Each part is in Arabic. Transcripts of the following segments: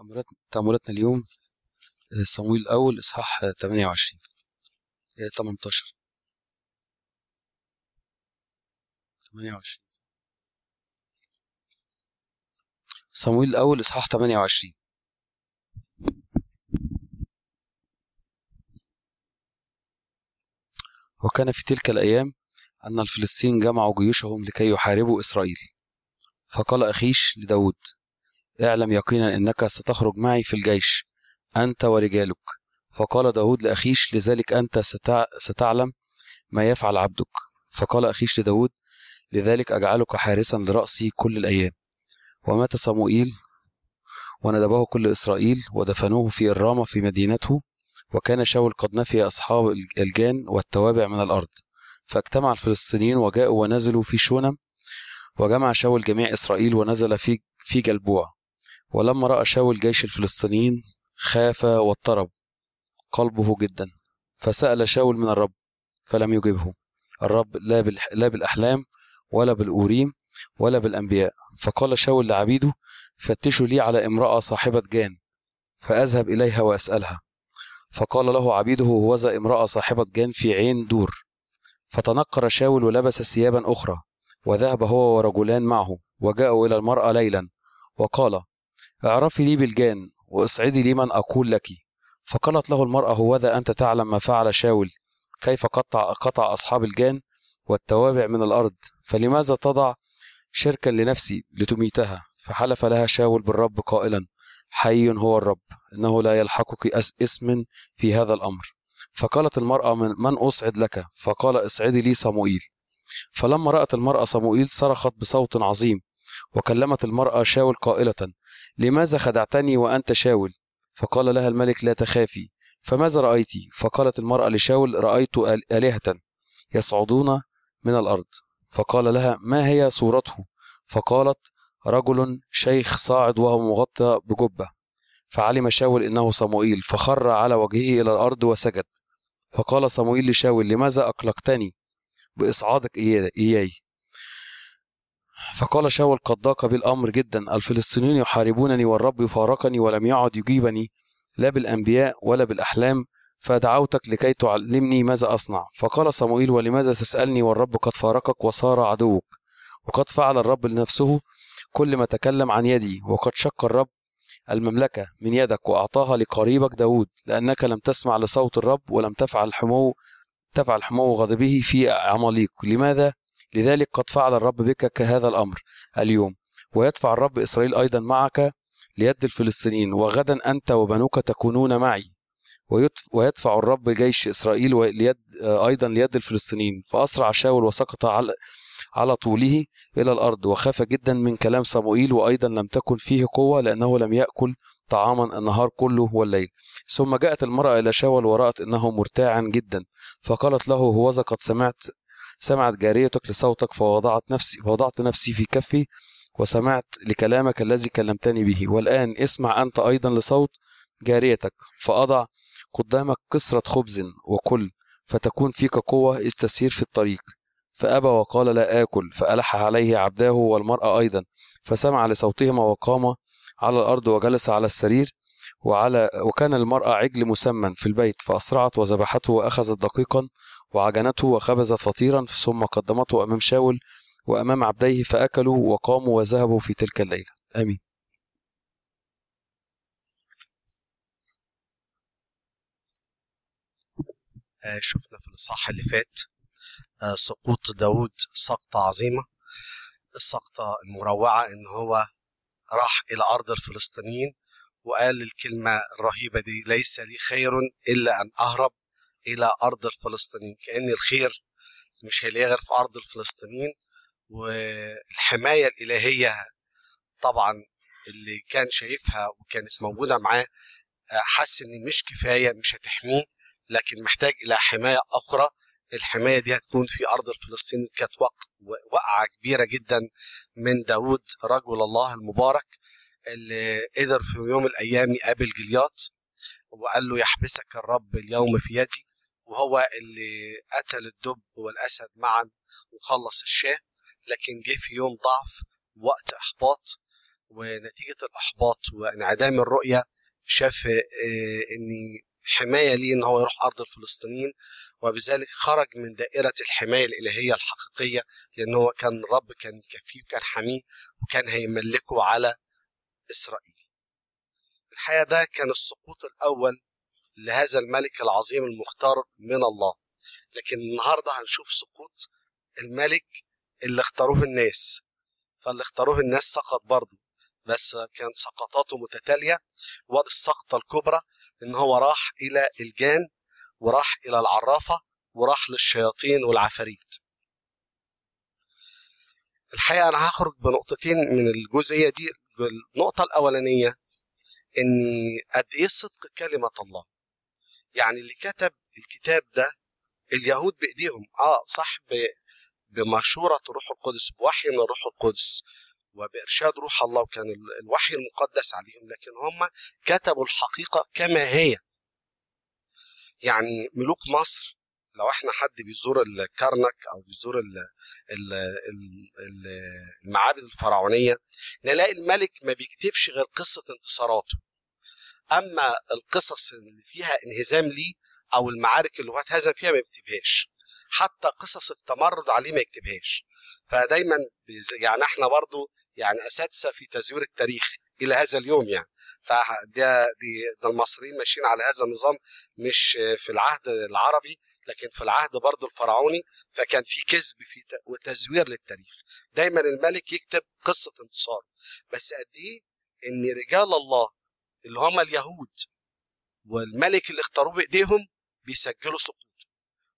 تأملات تأملاتنا اليوم صمويل الأول إصحاح 28 18 28 صمويل الأول إصحاح 28 وكان في تلك الأيام أن الفلسطين جمعوا جيوشهم لكي يحاربوا إسرائيل. فقال أخيش لداود اعلم يقينا أنك ستخرج معي في الجيش أنت ورجالك. فقال داود لأخيش لذلك أنت ستع... ستعلم ما يفعل عبدك. فقال أخيش لداود لذلك أجعلك حارسا لرأسي كل الأيام. ومات صموئيل وندبه كل إسرائيل ودفنوه في الرامة في مدينته وكان شاول قد نفي أصحاب الجان والتوابع من الأرض. فاجتمع الفلسطينيين وجاءوا ونزلوا في شونم وجمع شاول جميع إسرائيل ونزل في في جلبوع. ولما رأى شاول جيش الفلسطينيين خاف واضطرب قلبه جدا فسأل شاول من الرب فلم يجبه. الرب لا, لا بالأحلام ولا بالأوريم ولا بالأنبياء. فقال شاول لعبيده فتشوا لي على امرأة صاحبة جان فأذهب إليها وأسألها. فقال له عبيده هوذا امرأة صاحبة جان في عين دور. فتنقر شاول ولبس ثيابا أخرى وذهب هو ورجلان معه وجاءوا إلى المرأة ليلا وقال اعرفي لي بالجان واصعدي لي من أقول لك. فقالت له المرأة هوذا أنت تعلم ما فعل شاول كيف قطع قطع أصحاب الجان والتوابع من الأرض؟ فلماذا تضع شركا لنفسي لتميتها؟ فحلف لها شاول بالرب قائلا حي هو الرب إنه لا يلحقك اسم في هذا الأمر. فقالت المرأة من, من أصعد لك؟ فقال اصعدي لي صموئيل. فلما رأت المرأة صموئيل صرخت بصوت عظيم وكلمت المرأة شاول قائلة لماذا خدعتني وأنت شاول؟ فقال لها الملك لا تخافي. فماذا رأيت فقالت المرأة لشاول رأيت آلهة يصعدون من الأرض. فقال لها ما هي صورته؟ فقالت رجل شيخ صاعد وهو مغطى بجبة. فعلم شاول إنه صموئيل فخر على وجهه إلى الأرض وسجد. فقال صموئيل لشاول لماذا أقلقتني بإصعادك إياي؟ فقال شاول قد ضاق بالأمر جدا الفلسطينيون يحاربونني والرب يفارقني ولم يعد يجيبني لا بالأنبياء ولا بالأحلام فدعوتك لكي تعلمني ماذا أصنع. فقال صموئيل ولماذا تسألني والرب قد فارقك وصار عدوك؟ وقد فعل الرب لنفسه كل ما تكلم عن يدي وقد شق الرب المملكة من يدك وأعطاها لقريبك داود لأنك لم تسمع لصوت الرب ولم تفعل حمو تفعل حمو غضبه في عماليق. لماذا؟ لذلك قد فعل الرب بك كهذا الأمر اليوم ويدفع الرب إسرائيل أيضا معك ليد الفلسطينيين وغدا أنت وبنوك تكونون معي. ويدفع الرب جيش إسرائيل ليد أيضا ليد الفلسطينيين فأسرع شاول وسقط على على طوله إلى الأرض وخاف جدا من كلام صموئيل وأيضا لم تكن فيه قوة لأنه لم يأكل طعاما النهار كله والليل. ثم جاءت المرأة إلى شاول ورأت أنه مرتاعا جدا فقالت له هوذا قد سمعت سمعت جاريتك لصوتك فوضعت نفسي فوضعت نفسي في كفي وسمعت لكلامك الذي كلمتني به. والآن اسمع أنت أيضا لصوت جاريتك. فأضع قدامك كسرة خبز وكل فتكون فيك قوة استسير في الطريق. فأبى وقال لا آكل. فألح عليه عبداه والمرأة أيضا. فسمع لصوتهما وقام على الأرض وجلس على السرير وعلى وكان المرأة عجل مسمن في البيت. فأسرعت وذبحته وأخذت دقيقا وعجنته وخبزت فطيرا ثم قدمته أمام شاول وأمام عبديه فأكلوا وقاموا وذهبوا في تلك الليلة. آمين. شفنا في الإصحاح اللي فات سقوط داود سقطة عظيمة السقطة المروعة إن هو راح إلى أرض الفلسطينيين وقال الكلمة الرهيبة دي ليس لي خير إلا أن أهرب إلى أرض الفلسطينيين كأن الخير مش هيلاقي غير في أرض الفلسطينيين. والحماية الإلهية طبعا اللي كان شايفها وكانت موجودة معاه حس إن مش كفاية مش هتحميه لكن محتاج إلى حماية أخرى. الحماية دي هتكون في أرض الفلسطيني كانت وقعة كبيرة جدا من داود رجل الله المبارك اللي قدر في يوم من الأيام يقابل جلياط وقال له يحبسك الرب اليوم في يدي وهو اللي قتل الدب والأسد معا وخلص الشاة لكن جه في يوم ضعف وقت إحباط ونتيجة الإحباط وانعدام الرؤية شاف إن حماية ليه إن هو يروح أرض الفلسطينيين وبذلك خرج من دائرة الحماية الإلهية الحقيقية لأن هو كان الرب كان يكفيه وكان حميه وكان هيملكه على إسرائيل. الحقيقة ده كان السقوط الأول لهذا الملك العظيم المختار من الله. لكن النهاردة هنشوف سقوط الملك اللي اختاروه الناس. فاللي اختاروه الناس سقط برضه بس كان سقطاته متتالية. وادي السقطة الكبرى إن هو راح إلى الجان وراح إلى العرافة وراح للشياطين والعفاريت. الحقيقة أنا هخرج بنقطتين من الجزئية دي. النقطة الأولانية إن قد إيه صدق كلمة الله؟ يعني اللي كتب الكتاب ده اليهود بإيديهم. آه صح بمشورة الروح القدس بوحي من الروح القدس وبإرشاد روح الله وكان الوحي المقدس عليهم. لكن هم كتبوا الحقيقة كما هي. يعني ملوك مصر لو إحنا حد بيزور الكرنك أو بيزور المعابد الفرعونية نلاقي الملك ما بيكتبش غير قصة انتصاراته. أما القصص اللي فيها انهزام ليه أو المعارك اللي هو اتهزم فيها ما بيكتبهاش حتى قصص التمرد عليه ما يكتبهاش. فدايما يعني إحنا برضو يعني أساتذة في تزوير التاريخ إلى هذا اليوم يعني. فده دي ده المصريين ماشيين على هذا النظام مش في العهد العربي لكن في العهد برضه الفرعوني. فكان في كذب في وتزوير للتاريخ. دايما الملك يكتب قصة انتصاره بس قد إيه إن رجال الله اللي هم اليهود والملك اللي اختاروه بإيديهم بيسجلوا سقوطه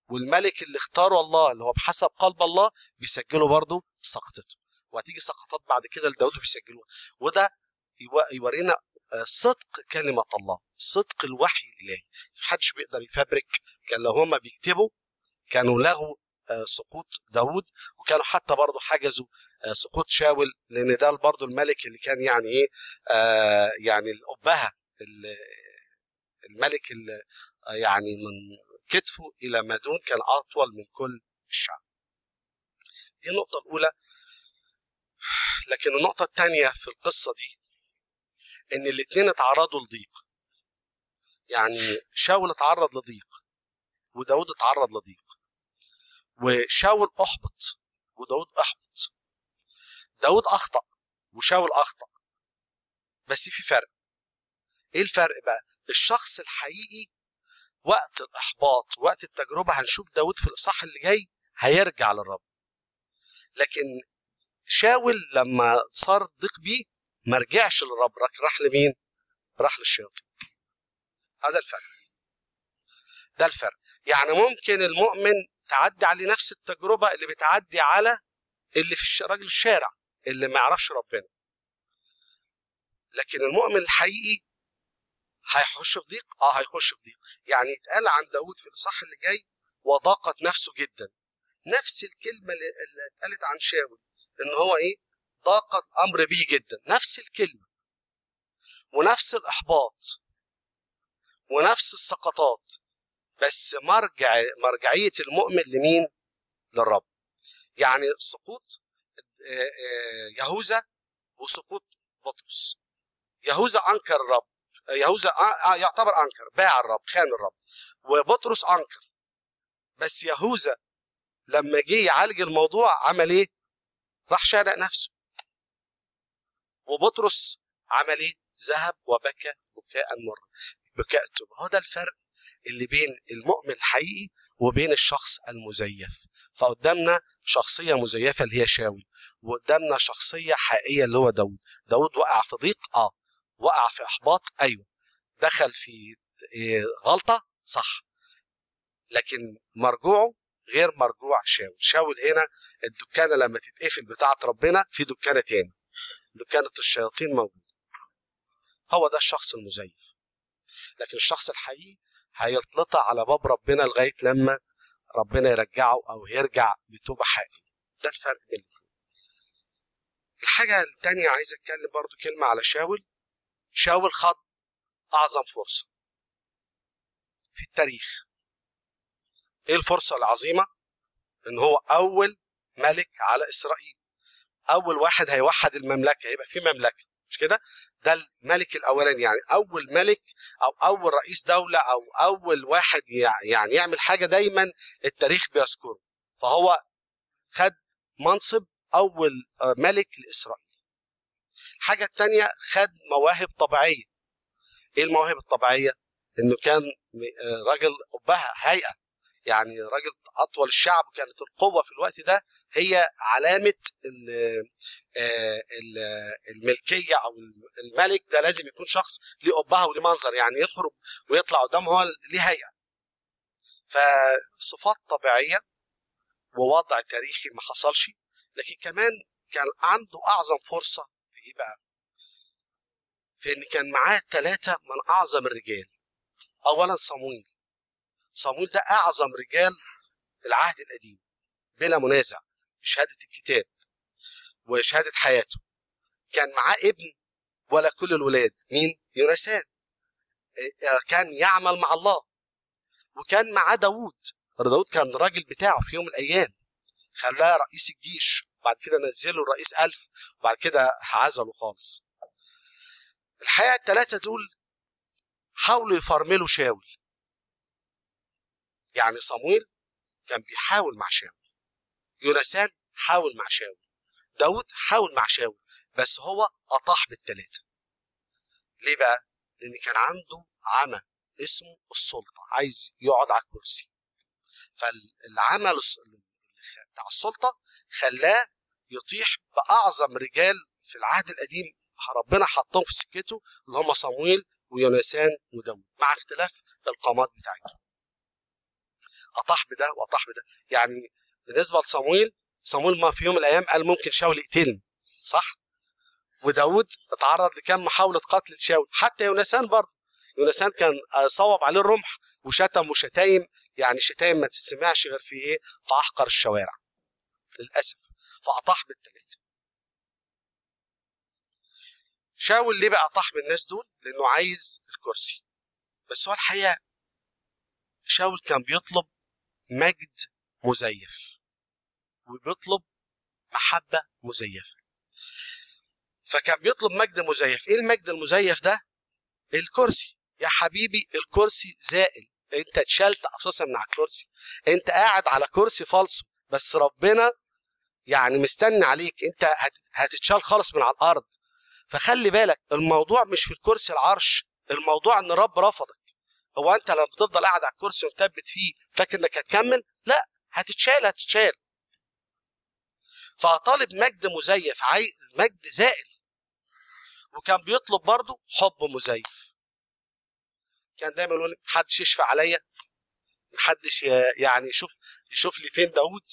والملك اللي اختاره الله اللي هو بحسب قلب الله بيسجلوا برضه سقطته وهتيجي سقطات بعد كده لداود بيسجلوها وده يورينا صدق كلمة الله صدق الوحي الإلهي محدش بيقدر يفبرك كان لو هما بيكتبوا كانوا لغوا سقوط داود وكانوا حتى برضه حجزوا سقوط شاول لأن ده برضه الملك اللي كان يعني إيه آه يعني الأبهة الملك اللي يعني من كتفه إلى ما دون كان أطول من كل الشعب. دي النقطة الأولى. لكن النقطة الثانية في القصة دي إن الاثنين اتعرضوا لضيق. يعني شاول اتعرض لضيق وداود اتعرض لضيق. وشاول أحبط وداود أحبط. داود أخطأ وشاول أخطأ. بس في فرق. إيه الفرق بقى؟ الشخص الحقيقي وقت الإحباط وقت التجربة هنشوف داود في الإصحاح اللي جاي هيرجع للرب. لكن شاول لما صار ضيق بيه ما رجعش للرب راح لمين؟ راح للشياطين. هذا الفرق. ده الفرق. يعني ممكن المؤمن تعدي عليه نفس التجربة اللي بتعدي على اللي في راجل الشارع. اللي ما يعرفش ربنا. لكن المؤمن الحقيقي هيخش في ضيق؟ آه هيخش في ضيق. يعني اتقال عن داود في الإصحاح اللي جاي وضاقت نفسه جدا. نفس الكلمة اللي اتقالت عن شاول إن هو إيه؟ ضاقت أمر به جدا. نفس الكلمة. ونفس الإحباط. ونفس السقطات. بس مرجع مرجعية المؤمن لمين؟ للرب. يعني سقوط يهوذا وسقوط بطرس. يهوذا أنكر الرب. يهوذا يعتبر أنكر باع الرب خان الرب. وبطرس أنكر. بس يهوذا لما جه يعالج الموضوع عمل إيه؟ راح شارع نفسه. وبطرس عمل إيه؟ ذهب وبكى بكاء مرة بكاء التوبة. هو ده الفرق اللي بين المؤمن الحقيقي وبين الشخص المزيف. فقدامنا شخصية مزيفة اللي هي شاول وقدامنا شخصية حقيقية اللي هو داود داود وقع في ضيق آه وقع في إحباط أيوه. دخل في غلطة صح. لكن مرجوعه غير مرجوع شاول شاول هنا الدكانة لما تتقفل بتاعة ربنا في دكانة تاني. دكانة الشياطين موجودة هو ده الشخص المزيف. لكن الشخص الحقيقي هيتلطع على باب ربنا لغاية لما ربنا يرجعه أو يرجع بتوبة حقيقية ده الفرق بين الحاجة التانية عايز أتكلم برضو كلمة على شاول. شاول خد أعظم فرصة في التاريخ. إيه الفرصة العظيمة؟ إن هو أول ملك على إسرائيل. أول واحد هيوحد المملكة هيبقى في مملكة مش كده؟ ده الملك الأولاني. يعني أول ملك أو أول رئيس دولة أو أول واحد يعني يعمل حاجة دايما التاريخ بيذكره. فهو خد منصب أول ملك لإسرائيل. الحاجة الثانية خد مواهب طبيعية. إيه المواهب الطبيعية؟ إنه كان راجل قبها هيئة. يعني راجل أطول الشعب كانت القوة في الوقت ده هي علامة الملكية أو الملك ده لازم يكون شخص ليه قبها وليه منظر يعني يخرج ويطلع قدام هو ليه هيئة. فصفات طبيعية ووضع تاريخي ما حصلش لكن كمان كان عنده أعظم فرصة في إيه بقى؟ في إن كان معاه ثلاثة من أعظم الرجال. اولا صمويل. صمويل ده أعظم رجال العهد القديم بلا منازع. بشهاده الكتاب وشهادة حياته. كان معاه ابن ولا كل الولاد. مين؟ يونسان. كان يعمل مع الله. وكان معاه داوود. داوود كان الراجل بتاعه في يوم من الأيام. خلاه رئيس الجيش. بعد كده نزله الرئيس ألف. وبعد كده عزله خالص. الحقيقة الثلاثة دول حاولوا يفرملوا شاول. يعني صمويل كان بيحاول مع شاول. يونسان حاول مع شاول داود حاول مع شاول بس هو أطاح بالثلاثة ليه بقى؟ لأن كان عنده عمى اسمه السلطة عايز يقعد على الكرسي. فالعمل بتاع السلطة خلاه يطيح بأعظم رجال في العهد القديم ربنا حطهم في سكته اللي هم صمويل ويونسان وداود مع اختلاف القامات بتاعتهم. أطاح بده وأطاح بده. يعني بالنسبة لصمويل صمويل ما في يوم من الأيام قال ممكن شاول يقتلني صح؟ وداود اتعرض لكم محاولة قتل شاول حتى يونسان برضه يونسان كان صوب عليه الرمح وشتم وشتايم يعني شتايم ما تسمعش غير في إيه؟ في أحقر الشوارع للأسف. فأطاح بالثلاثه شاول ليه بقى أطاح بالناس دول؟ لأنه عايز الكرسي. بس هو الحقيقة شاول كان بيطلب مجد مزيف. وبيطلب محبة مزيفة. فكان بيطلب مجد مزيف. إيه المجد المزيف ده؟ الكرسي. يا حبيبي الكرسي زائل. أنت اتشلت أساسا من على الكرسي. أنت قاعد على كرسي فالصو. بس ربنا يعني مستني عليك. أنت هتتشال خالص من على الأرض. فخلي بالك الموضوع مش في الكرسي العرش. الموضوع إن رب رفضك. هو أنت لما بتفضل قاعد على الكرسي ومثبت فيه فاكر إنك هتكمل؟ لا. هتتشال هتتشال. فطالب مجد مزيف عاي مجد زائل. وكان بيطلب برضه حب مزيف. كان دايما يقول محدش يشفع عليا محدش يعني يشوف يشوف لي فين داوود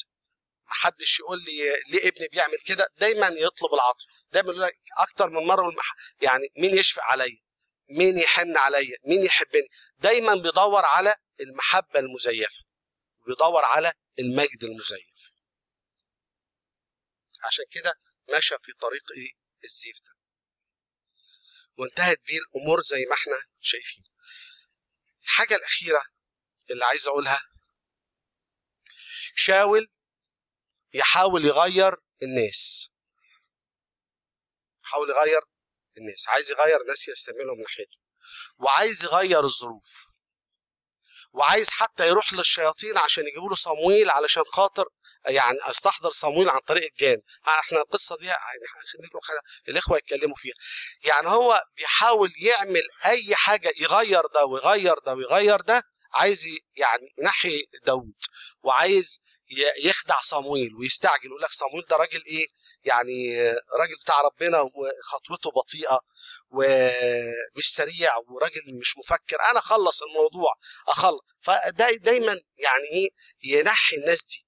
محدش يقول لي ليه ابني بيعمل كده. دايما يطلب العطف دايما يقول لك أكتر من مرة والمح... يعني مين يشفع عليا؟ مين يحن عليا؟ مين يحبني؟ دايما بيدور على المحبة المزيفة. بيدور على المجد المزيف. عشان كده مشى في طريق إيه؟ الزيف ده. وانتهت بيه الأمور زي ما إحنا شايفين. الحاجة الأخيرة اللي عايز أقولها شاول يحاول يغير الناس. يحاول يغير الناس. عايز يغير ناس يستعملهم ناحيته. وعايز يغير الظروف. وعايز حتى يروح للشياطين عشان يجيبوا له صمويل علشان خاطر يعني أستحضر صمويل عن طريق الجان. إحنا القصة دي يعني الإخوة يتكلموا فيها. يعني هو بيحاول يعمل أي حاجة يغير ده ويغير ده ويغير ده عايز يعني ينحي داوود وعايز يخدع صمويل ويستعجل يقول لك صمويل ده راجل إيه؟ يعني راجل بتاع ربنا وخطوته بطيئة ومش سريع وراجل مش مفكر أنا أخلص الموضوع أخلص. فدا دايما يعني إيه ينحي الناس دي.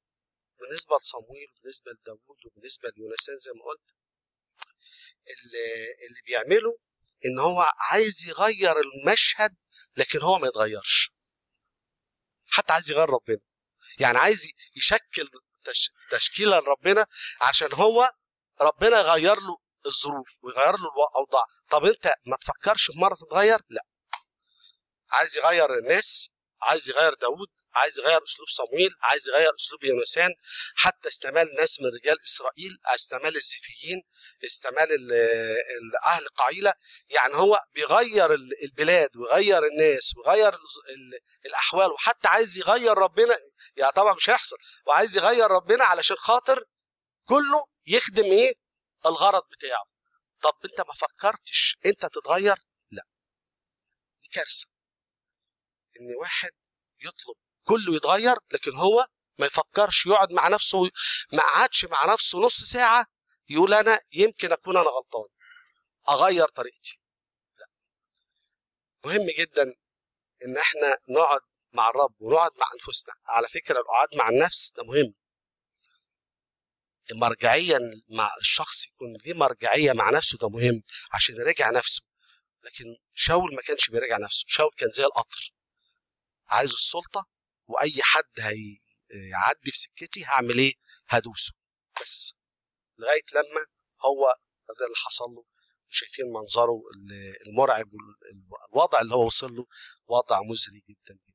بالنسبة لصمويل وبالنسبه لداوود وبالنسبة ليونسان زي ما قلت اللي, بيعمله إن هو عايز يغير المشهد لكن هو ما يتغيرش. حتى عايز يغير ربنا. يعني عايز يشكل تش... تشكيلة لربنا عشان هو ربنا يغير له الظروف ويغير له الأوضاع. طب أنت ما تفكرش في مرة تتغير؟ لا. عايز يغير الناس عايز يغير داود عايز يغير أسلوب صمويل عايز يغير أسلوب يونسان حتى استمال ناس من رجال إسرائيل استمال الزيفيين استمال ال- ال- أهل قعيله يعني هو بيغير ال- البلاد ويغير الناس ويغير ال- ال- الأحوال. وحتى عايز يغير ربنا يعني طبعا مش هيحصل. وعايز يغير ربنا علشان خاطر كله يخدم إيه؟ الغرض بتاعه. طب أنت ما فكرتش أنت تتغير؟ لا. دي كارثة. إن واحد يطلب كله يتغير لكن هو ما يفكرش يقعد مع نفسه ما قعدش مع نفسه نص ساعة يقول أنا يمكن أكون أنا غلطان. أغير طريقتي. لا. مهم جدا إن إحنا نقعد مع الرب ونقعد مع أنفسنا. على فكرة القعاد مع النفس ده مهم. مرجعيا مع الشخص يكون ليه مرجعية مع نفسه ده مهم عشان يراجع نفسه. لكن شاول ما كانش بيراجع نفسه. شاول كان زي القطر. عايز السلطة وأي حد هيعدي في سكتي هعمل إيه؟ هدوسه. بس. لغاية لما هو ده اللي حصل له. شايفين منظره المرعب والوضع اللي هو وصل له. وضع مزري جدا جدا.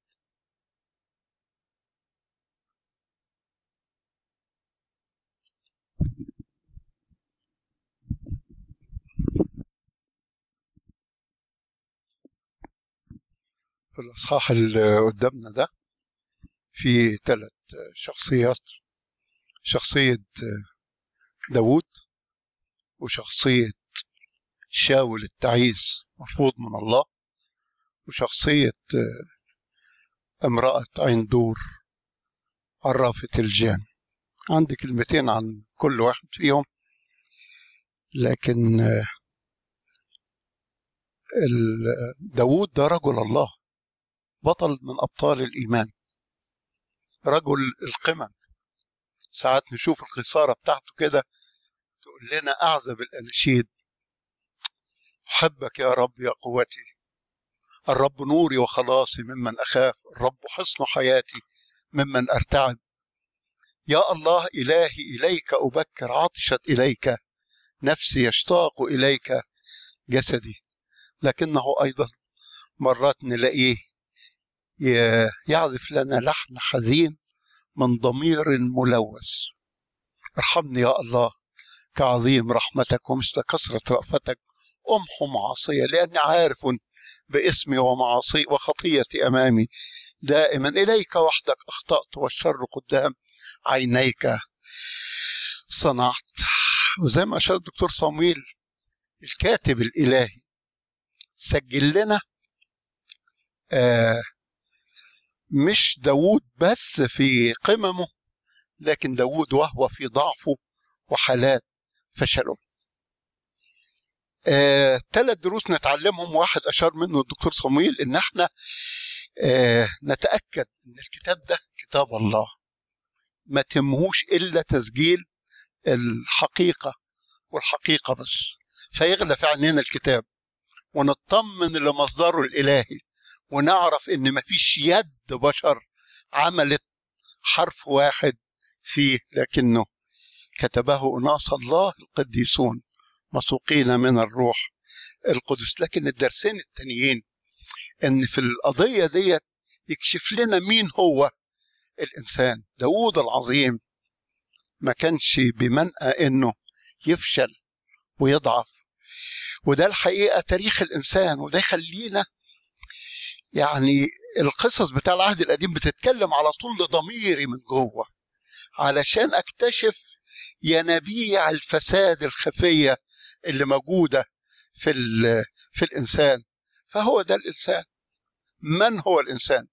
في الإصحاح اللي قدامنا ده في ثلاث شخصيات شخصية داوود وشخصية شاول التعيس مفروض من الله وشخصية امرأة عين دور عرافة الجان. عندي كلمتين عن كل واحد فيهم لكن داوود ده رجل الله. بطل من أبطال الإيمان. رجل القمم. ساعات نشوف الخسارة بتاعته كده تقول لنا أعذب الأناشيد. أحبك يا رب يا قوتي. الرب نوري وخلاصي ممن أخاف. الرب حصن حياتي ممن أرتعب. يا الله إلهي إليك أبكر عطشت إليك. نفسي يشتاق إليك جسدي. لكنه أيضا مرات نلاقيه يعزف لنا لحن حزين من ضمير ملوث. ارحمني يا الله كعظيم رحمتك ومثل كثرة رأفتك أمحو معاصية لأني عارف باسمي ومعاصي وخطيتي أمامي. دائما إليك وحدك أخطأت والشر قدام عينيك صنعت. وزي ما أشار الدكتور صمويل الكاتب الإلهي سجل لنا آه مش داوود بس في قممه لكن داوود وهو في ضعفه وحالات فشله. آه، دروس نتعلمهم واحد أشار منه الدكتور صمويل إن إحنا آه، نتأكد إن الكتاب ده كتاب الله. ما تمهوش إلا تسجيل الحقيقة والحقيقة بس فيغلى في عينينا الكتاب ونطمن لمصدره الإلهي. ونعرف إن مفيش يد بشر عملت حرف واحد فيه لكنه كتبه أناس الله القديسون مسوقين من الروح القدس. لكن الدرسين التانيين إن في القضية دي يكشف لنا مين هو الإنسان. داود العظيم ما كانش بمنأى إنه يفشل ويضعف وده الحقيقة تاريخ الإنسان وده يخلينا يعني القصص بتاع العهد القديم بتتكلم على طول ضميري من جوه علشان أكتشف ينابيع الفساد الخفية اللي موجودة في في الإنسان. فهو ده الإنسان. من هو الإنسان؟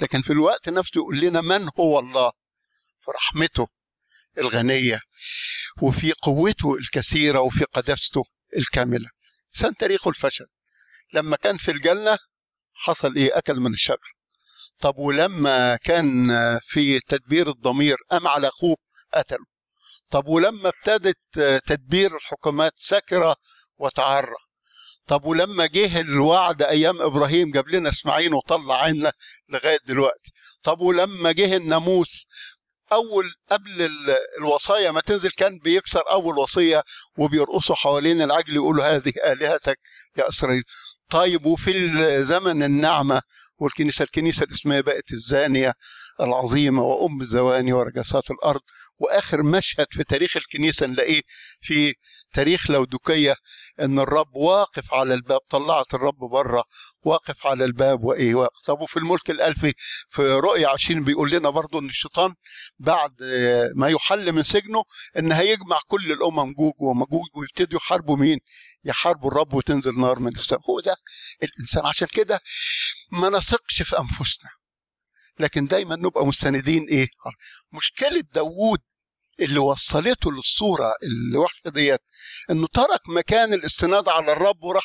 لكن في الوقت نفسه يقول لنا من هو الله؟ في رحمته الغنية وفي قوته الكثيرة وفي قداسته الكاملة. انسان تاريخه الفشل. لما كان في الجنة حصل إيه؟ أكل من الشجر طب ولما كان في تدبير الضمير قام على أخوه قتله. طب ولما ابتدت تدبير الحكومات سكر وتعرى. طب ولما جه الوعد أيام إبراهيم جاب لنا إسماعيل وطلع عنا لغاية دلوقتي. طب ولما جه الناموس أول قبل الوصايا ما تنزل كان بيكسر أول وصية وبيرقصوا حوالين العجل يقولوا هذه آلهتك يا إسرائيل. طيب وفي زمن النعمة والكنيسة الكنيسة الإسلامية بقت الزانية العظيمة وأم الزواني ورجسات الأرض وآخر مشهد في تاريخ الكنيسة نلاقيه في تاريخ لودوكية إن الرب واقف على الباب طلعت الرب بره واقف على الباب وإيه واقف طب وفي الملك الألفي في رؤية عشرين بيقول لنا برضو إن الشيطان بعد ما يحل من سجنه إن هيجمع كل الأمم جوج ومجوج ويبتدوا يحاربوا مين؟ يحاربوا الرب وتنزل نار من السماء هو ده الإنسان عشان كده ما نثقش في أنفسنا لكن دايما نبقى مستندين إيه؟ مشكلة داوود اللي وصلته للصورة الوحشة ديت إنه ترك مكان الاستناد على الرب وراح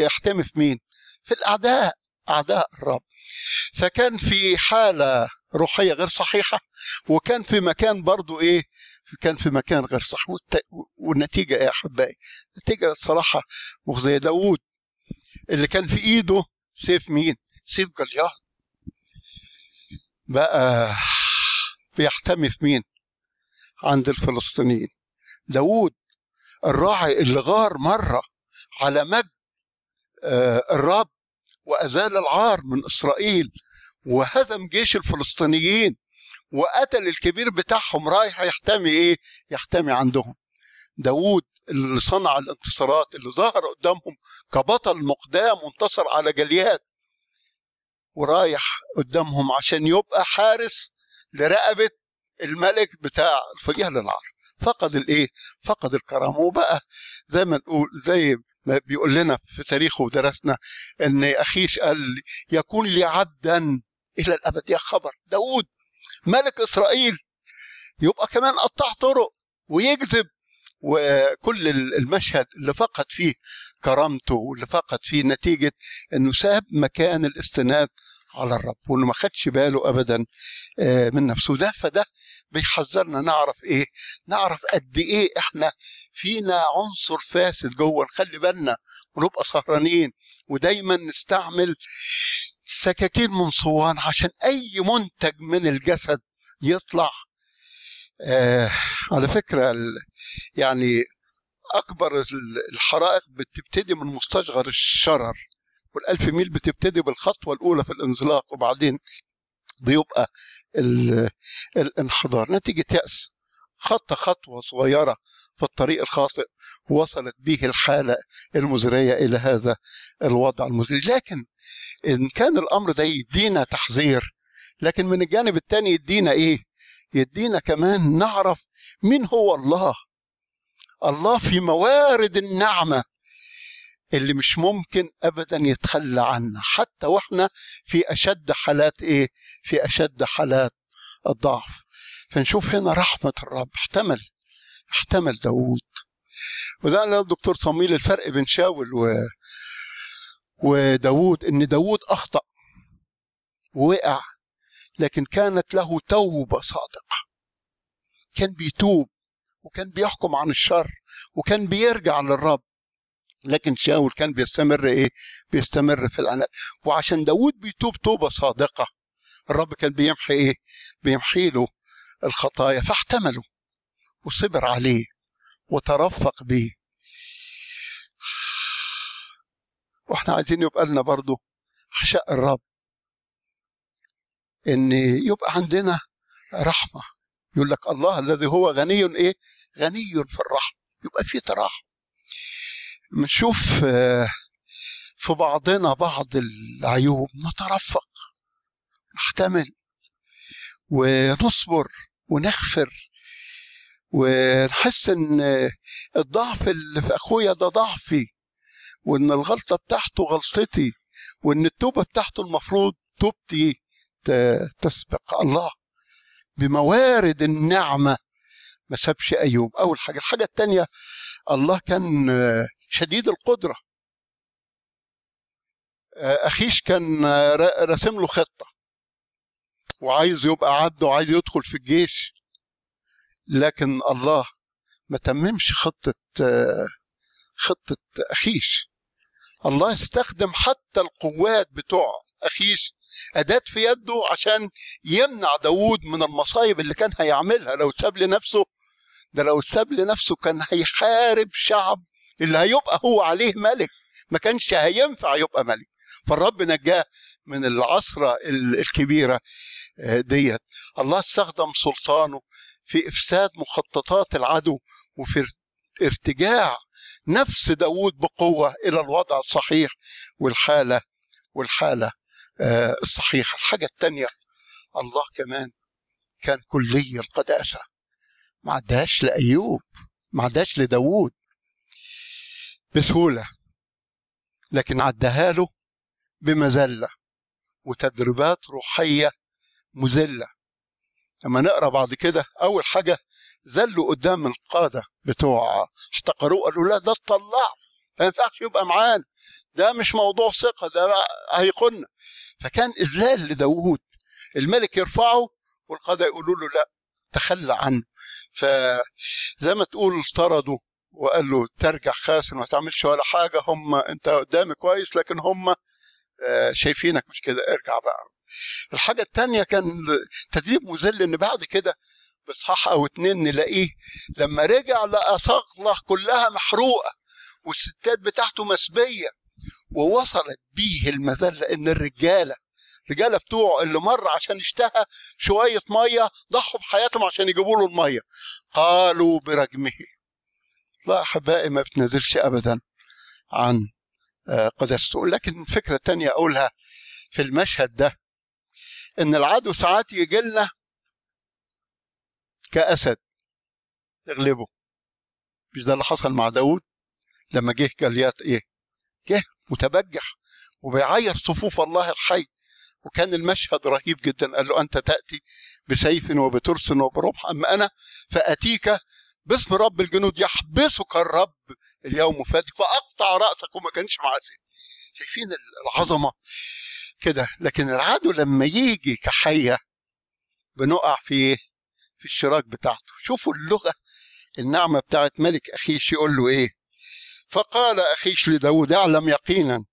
يحتمي في مين؟ في الأعداء أعداء الرب. فكان في حالة روحية غير صحيحة وكان في مكان برضو إيه؟ كان في مكان غير صح والنتيجة إيه يا أحبائي؟ النتيجة الصراحة مخزية. داوود اللي كان في إيده سيف مين؟ سيف جليات بقى بيحتمي في مين؟ عند الفلسطينيين. داوود الراعي اللي غار مرة على مجد الرب وأزال العار من إسرائيل وهزم جيش الفلسطينيين وقتل الكبير بتاعهم رايح يحتمي إيه؟ يحتمي عندهم. داوود اللي صنع الانتصارات اللي ظهر قدامهم كبطل مقدام وانتصر على جليات ورايح قدامهم عشان يبقى حارس لرقبة الملك بتاع الفجيه للعار فقد الإيه؟ فقد الكرامة. وبقى زي ما نقول زي ما بيقول لنا في تاريخه ودرسنا إن اخيش قال يكون لي عبدا إلى الأبد. يا خبر! داود ملك إسرائيل يبقى كمان قطع طرق ويكذب وكل المشهد اللي فقد فيه كرامته واللي فقد فيه نتيجة إنه ساب مكان الاستناد على الرب وانه ما خدش باله ابدا من نفسه. ده فده بيحذرنا. نعرف إيه؟ نعرف قد إيه إحنا فينا عنصر فاسد جوه. نخلي بالنا ونبقى سهرانين ودايما نستعمل سكاكين من صوان عشان أي منتج من الجسد يطلع. آه على فكرة يعني أكبر الحرائق بتبتدي من مستصغر الشرر. والألف ميل بتبتدي بالخطوة الأولى في الانزلاق وبعدين بيبقى الانحدار. نتيجة يأس. خط خطوة صغيرة في الطريق الخاطئ وصلت به الحالة المزرية إلى هذا الوضع المزري. لكن إن كان الأمر ده يدينا تحذير لكن من الجانب الثاني يدينا إيه؟ يدينا كمان نعرف مين هو الله. الله في موارد النعمة. اللي مش ممكن ابدا يتخلى عنا حتى وإحنا في أشد حالات إيه؟ في أشد حالات الضعف. فنشوف هنا رحمة الرب. احتمل احتمل داوود. وده قال الدكتور صميل الفرق بين شاول و وداوود إن داوود أخطأ ووقع لكن كانت له توبة صادقة. كان بيتوب وكان بيحكم عن الشر وكان بيرجع للرب. لكن شاول كان بيستمر إيه؟ بيستمر في العناء وعشان داود بيتوب توبة صادقة الرب كان بيمحي إيه؟ بيمحي له الخطايا فاحتمله وصبر عليه وترفق بيه. وإحنا عايزين يبقى لنا برضه حشاء الرب إن يبقى عندنا رحمة. يقول لك الله الذي هو غني إيه؟ غني في الرحمة. يبقى في تراحم. بنشوف في بعضنا بعض العيوب نترفق نحتمل ونصبر ونغفر ونحس إن الضعف اللي في أخويا ده ضعفي وإن الغلطة بتاعته غلطتي وإن التوبة بتاعته المفروض توبتي تسبق. الله بموارد النعمة ما سابش أيوب. أول حاجة. الحاجة الثانية الله كان شديد القدرة. أخيش كان راسم له خطة. وعايز يبقى عبد وعايز يدخل في الجيش. لكن الله ما تممش خطة خطة أخيش. الله استخدم حتى القوات بتوع أخيش أداة في يده عشان يمنع داوود من المصايب اللي كان هيعملها. لو ساب لنفسه ده لو ساب لنفسه كان هيحارب شعب اللي هيبقى هو عليه ملك. ما كانش هينفع يبقى ملك. فالرب نجاه من العصرة ال- الكبيرة آه، ديت. الله استخدم سلطانه في إفساد مخططات العدو وفي ار- ارتجاع نفس داود بقوة إلى الوضع الصحيح والحالة والحالة آه، الصحيحة. الحاجة التانية الله كمان كان كلي القداسة. ما عداش لأيوب ما عداش لداود بسهولة لكن عداها له بمذلة وتدريبات روحية مذلة لما نقرأ بعد كده أول حاجة زلوا قدام القادة بتوع احتقروه قالوا لا ده اتطلع ما ينفعش يبقى معانا ده مش موضوع ثقة ده هيخن. فكان إذلال لداوود الملك يرفعه والقادة يقولوا له لا تخلى عنه. فزي ما تقول طردوا وقال له ترجع خاسن وما تعملش ولا حاجة. هم أنت قدامي كويس لكن هم آه، شايفينك مش كده. ارجع بقى. الحاجة التانية كان تدريب مذل إن بعد كده بصحاح أو اتنين نلاقيه لما رجع لقى صقلة كلها محروقة والستات بتاعته مسبية ووصلت بيه المذلة. إن الرجالة الرجالة بتوعه اللي مر عشان اشتهى شوية مية ضحوا بحياتهم عشان يجيبوا له المية. قالوا برجمه لا احبائي ما بتنزلش ابدا عن آه، قداسته لكن الفكرة الثانية أقولها في المشهد ده إن العدو ساعات يجي لنا كأسد يغلبه. مش ده اللي حصل مع داود لما جه جليات إيه؟ جه متبجح وبيعير صفوف الله الحي. وكان المشهد رهيب جدا. قال له أنت تأتي بسيف وبترس وبرمح. أما أنا فأتيك باسم رب الجنود يحبسك الرب اليوم فادك فأقطع رأسك وما كانش معاه سيف شايفين العظمة كده. لكن العدو لما يجي كحية بنقع في إيه؟ في الشراك بتاعته. شوفوا اللغة النعمة بتاعت ملك أخيش يقول له إيه؟ فقال أخيش لداود اعلم يقينا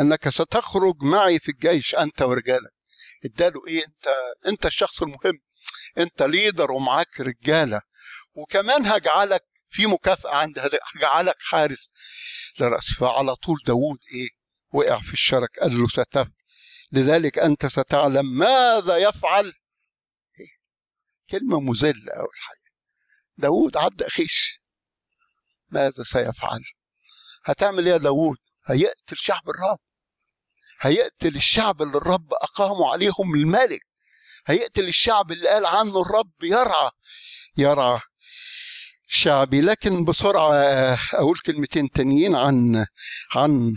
أنك ستخرج معي في الجيش أنت ورجالك. اداله إيه؟ انت انت الشخص المهم. انت ليدر ومعاك رجالة. وكمان هجعلك في مكافأة عندي هجعلك حارس. لراس فعلى طول داوود إيه؟ وقع في الشرك. قال له ستف لذلك انت ستعلم ماذا يفعل. إيه؟ كلمة مذلة اول حاجة داوود عبد أخيش. ماذا سيفعل؟ هتعمل إيه يا داوود؟ هيقتل شعب الرب. هيقتل الشعب اللي الرب أقاموا عليهم الملك. هيقتل الشعب اللي قال عنه الرب يرعى. يرعى شعبي. لكن بسرعة أقول كلمتين تانيين عن عن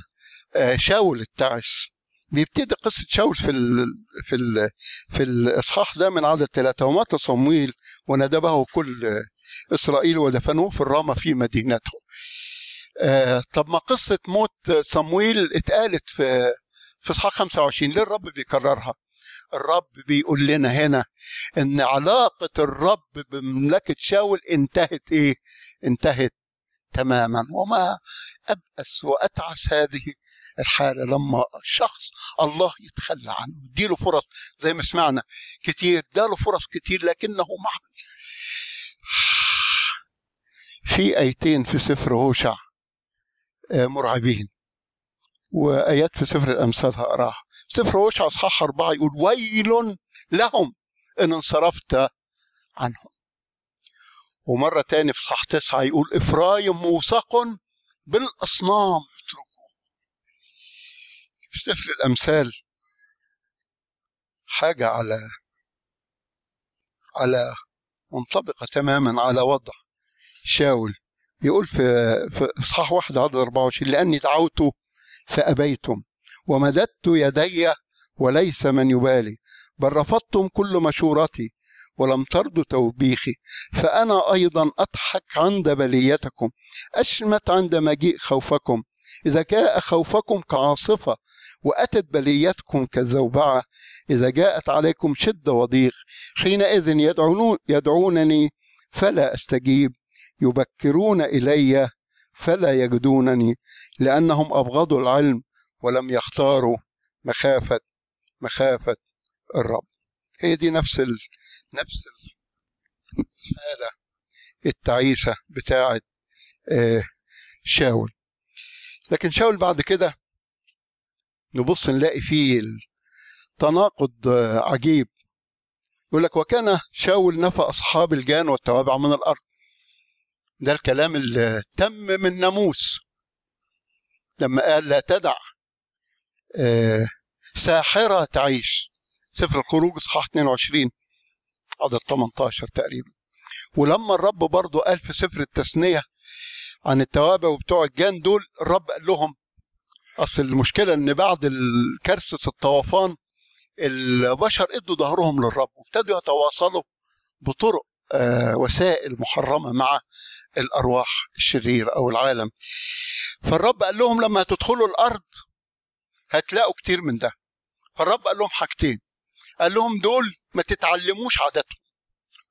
شاول التعس. بيبتدي قصة شاول في ال في ال في الإصحاح ده من عدد ثلاثة ومات صمويل وندبه كل إسرائيل ودفنوه في الرامة في مدينته. آه طب ما قصة موت صمويل اتقالت في في اصحاح 25 ليه الرب بيكررها؟ الرب بيقول لنا هنا إن علاقة الرب بمملكة شاول انتهت إيه؟ انتهت تماما. وما أبأس وأتعس هذه الحالة لما شخص الله يتخلى عنه. يديله فرص زي ما سمعنا. كتير. اداله فرص كتير لكنه محمل في آيتين في سفر هوشع مرعبين. وآيات في سفر الأمثال هقراها. سفر هوشع أصحاح أربعة يقول ويل لهم إن انصرفت عنهم. ومرة تاني في صح تسعة يقول إفرايم موثق بالأصنام اتركوه. في سفر الأمثال حاجة على على منطبقة تماما على وضع. شاول يقول في في اصحاح واحد عدد 24 لأني دعوت فأبيتم. ومددت يدي وليس من يبالي. بل رفضتم كل مشورتي ولم ترضوا توبيخي. فأنا أيضا أضحك عند بليتكم. أشمت عند مجيء خوفكم. إذا جاء خوفكم كعاصفة وأتت بليتكم كالزوبعه إذا جاءت عليكم شدة وضيق. حينئذ يدعون يدعونني فلا أستجيب. يبكرون إلي فلا يجدونني لأنهم أبغضوا العلم ولم يختاروا مخافة مخافة الرب. هي دي نفس ال... نفس الحالة التعيسة بتاعه آه شاول. لكن شاول بعد كده نبص نلاقي فيه تناقض عجيب. يقول لك وكان شاول نفى أصحاب الجان والتوابع من الأرض ده الكلام اللي تم من ناموس. لما قال لا تدع ساحرة تعيش. سفر الخروج اصحاح 22 عدد 18 تقريبا. ولما الرب برضه قال في سفر التثنية عن التوابع وبتوع الجان دول الرب قال لهم أصل المشكلة إن بعد كارثه الطوفان البشر إدوا ظهرهم للرب وابتدوا يتواصلوا بطرق آه وسائل محرمة مع الأرواح الشريرة أو العالم. فالرب قال لهم لما تدخلوا الأرض هتلاقوا كتير من ده. فالرب قال لهم حاجتين. قال لهم دول ما تتعلموش عاداتهم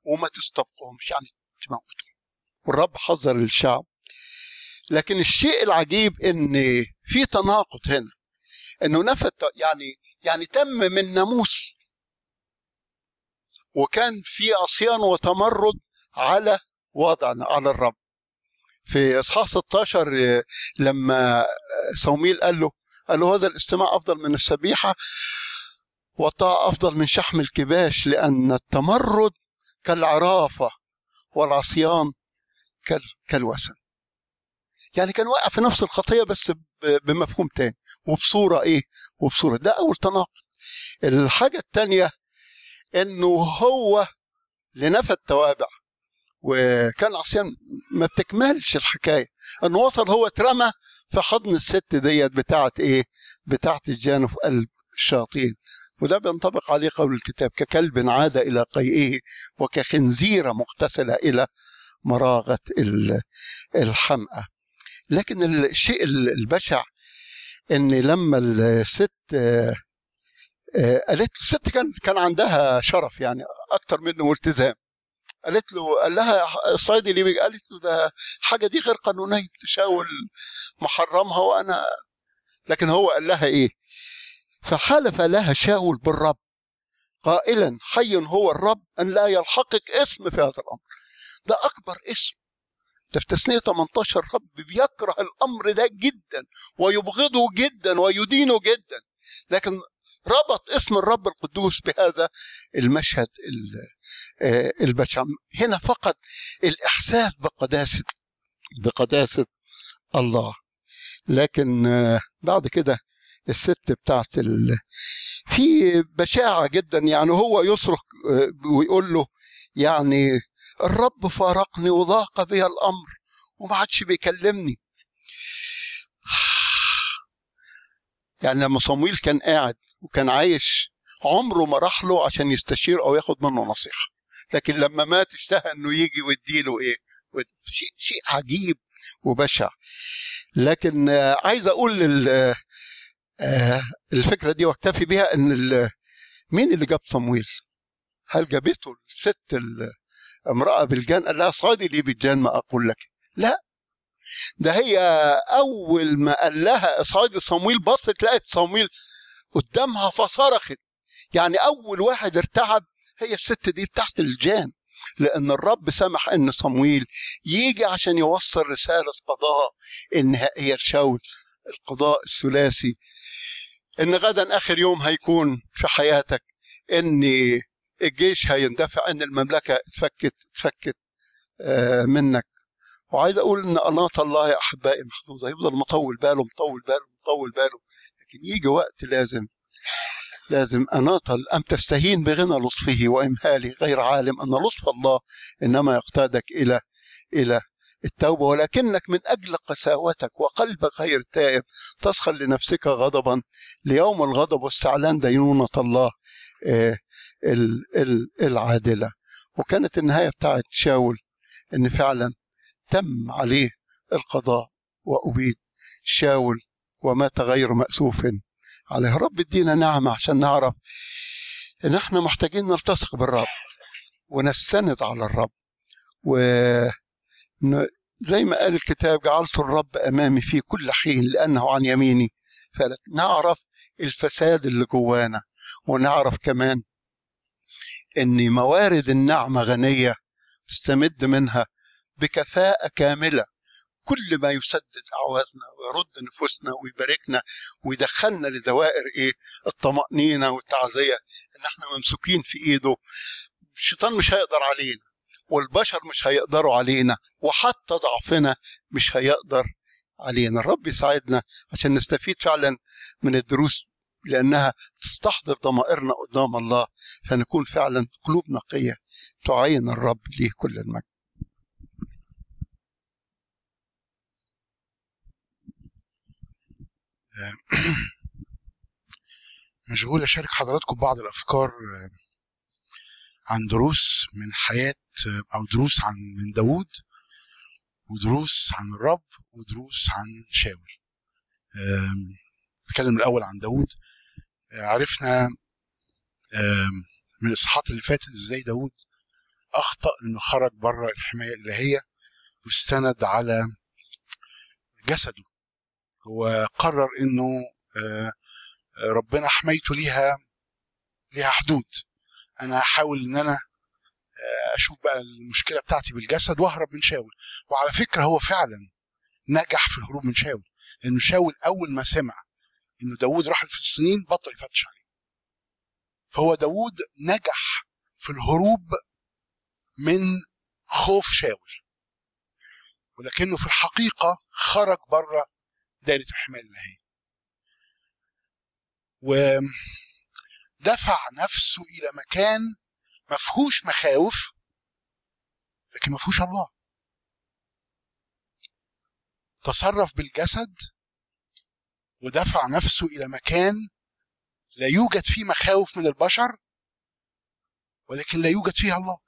وما تستبقوهمش يعني تموتوا والرب حذر الشعب. لكن الشيء العجيب إن في تناقض هنا. إنه نفت يعني يعني تم من ناموس وكان في عصيان وتمرد على وضعنا على الرب. في إصحاح 16 لما صوميل قال له قال له هذا الاستماع أفضل من السبيحة والطاعة أفضل من شحم الكباش لأن التمرد كالعرافة والعصيان كالوسن. يعني كان واقع في نفس الخطية بس بمفهوم تاني وبصورة إيه؟ وبصورة ده أول تناقض. الحاجة الثانية إنه هو لنفى التوابع وكان عصيان ما بتكملش الحكاية. إنه وصل هو اترمى في حضن الست ديت بتاعت إيه؟ بتاعت الجان في قلب الشياطين. وده بينطبق عليه قول الكتاب ككلب عاد إلى قيئه وكخنزيره مغتسله إلى مراغة الحمأة. لكن الشيء البشع إن لما الست قالت الست كان كان عندها شرف يعني أكتر منه والتزام. قالت له قال لها الصيدي اللي قالت له ده الحاجة دي غير قانونية تشاول محرمها وأنا لكن هو قال لها إيه؟ فحلف لها شاول بالرب قائلا حي هو الرب أن لا يلحقك اسم في هذا الأمر. ده أكبر اسم. ده في تثنية 18 رب بيكره الأمر ده جدا ويبغضه جدا ويدينه جدا. لكن ربط اسم الرب القدوس بهذا المشهد البشع هنا فقط الإحساس بقداسة بقداسة الله. لكن بعد كده الست بتاعت ال... في بشاعة جدا يعني هو يصرخ ويقول له يعني الرب فارقني وضاق بي الأمر وما عادش بيكلمني. يعني لما صمويل كان قاعد وكان عايش عمره ما راح له عشان يستشير أو ياخد منه نصيحة. لكن لما مات اشتهى إنه يجي ويديله إيه؟ شيء شيء عجيب وبشع. لكن عايز أقول الفكرة دي وأكتفي بها إن مين اللي جاب صمويل؟ هل جابته الست امرأة بالجان؟ قال لها صادي لي بالجان ما أقول لك. لا. ده هي أول ما قال لها اصعدي صمويل بصت لقت صمويل قدامها فصرخت. يعني أول واحد ارتعب هي الست دي بتاعت الجان لأن الرب سمح إن صمويل يجي عشان يوصل رسالة قضاء النهائية لشاول القضاء الثلاثي. إن غدا آخر يوم هيكون في حياتك إن الجيش هيندفع إن المملكة اتفكت اتفكت منك. وعايز أقول إن أناط الله يا أحبائي محدوده يفضل مطول باله مطول باله مطول باله. لكن يجي وقت لازم لازم اناط ام تستهين بغنى لطفه وامهاله غير عالم أن لطف الله إنما يقتادك إلى إلى التوبة. ولكنك من أجل قساوتك وقلبك غير تائب تسخر لنفسك غضبا. ليوم الغضب واستعلان دينونة الله العادلة. وكانت النهاية بتاعت شاول إن فعلا تم عليه القضاء وأبيد. شاول ومات غير مأسوف. عليه رب ادينا نعمة عشان نعرف إن إحنا محتاجين نلتصق بالرب ونستند على الرب. و زي ما قال الكتاب جعلت الرب أمامي في كل حين لأنه عن يميني. فنعرف الفساد اللي جوانا ونعرف كمان إن موارد النعمة غنية تستمد منها بكفاءة كاملة. كل ما يسدد أعوازنا ويرد نفوسنا ويباركنا ويدخلنا لدوائر إيه؟ الطمأنينة والتعزية. إن إحنا ممسوكين في إيده. الشيطان مش هيقدر علينا. والبشر مش هيقدروا علينا. وحتى ضعفنا مش هيقدر علينا. الرب يساعدنا عشان نستفيد فعلا من الدروس لأنها تستحضر ضمائرنا قدام الله. فنكون فعلا قلوب نقية تعين الرب ليه كل المجد. مشغول أشارك حضراتكم بعض الأفكار آه، عن دروس من حياة آه، أو دروس عن من داوود ودروس عن الرب ودروس عن شاول. نتكلم الأول عن داوود. آه، عرفنا من الإصحاحات اللي فاتت إزاي داوود أخطأ إنه خرج بره الحماية الإلهية واستند على جسده. هو قرر إنه آه، ربنا حمايته ليها ليها حدود. أنا هحاول إن أنا آه، أشوف بقى المشكلة بتاعتي بالجسد وأهرب من شاول. وعلى فكرة هو فعلا نجح في الهروب من شاول لأنه شاول أول ما سمع إنه داوود راح الفلسطينيين بطل يفتش عليه. فهو داوود نجح في الهروب من خوف شاول. ولكنه في الحقيقة خرج بره دائره الحمايه الالهيه ودفع نفسه إلى مكان ما فيهوش مخاوف لكن ما فيهوش الله تصرف بالجسد ودفع نفسه إلى مكان لا يوجد فيه مخاوف من البشر ولكن لا يوجد فيها الله.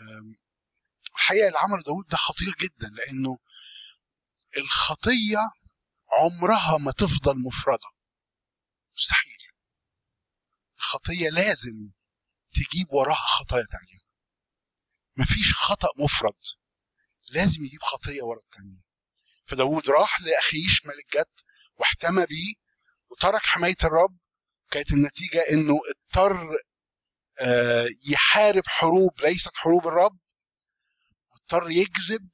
أم، الحقيقة اللي داود ده خطير جدا لأنه الخطية عمرها ما تفضل مفردة. مستحيل. الخطية لازم تجيب وراها خطايا تانية. مفيش خطأ مفرد. لازم يجيب خطية ورا التانية. فداود راح لأخيش ملك جد واحتمى بيه وترك حماية الرب. كانت النتيجة إنه اضطر آه، يحارب حروب ليست حروب الرب. واضطر يكذب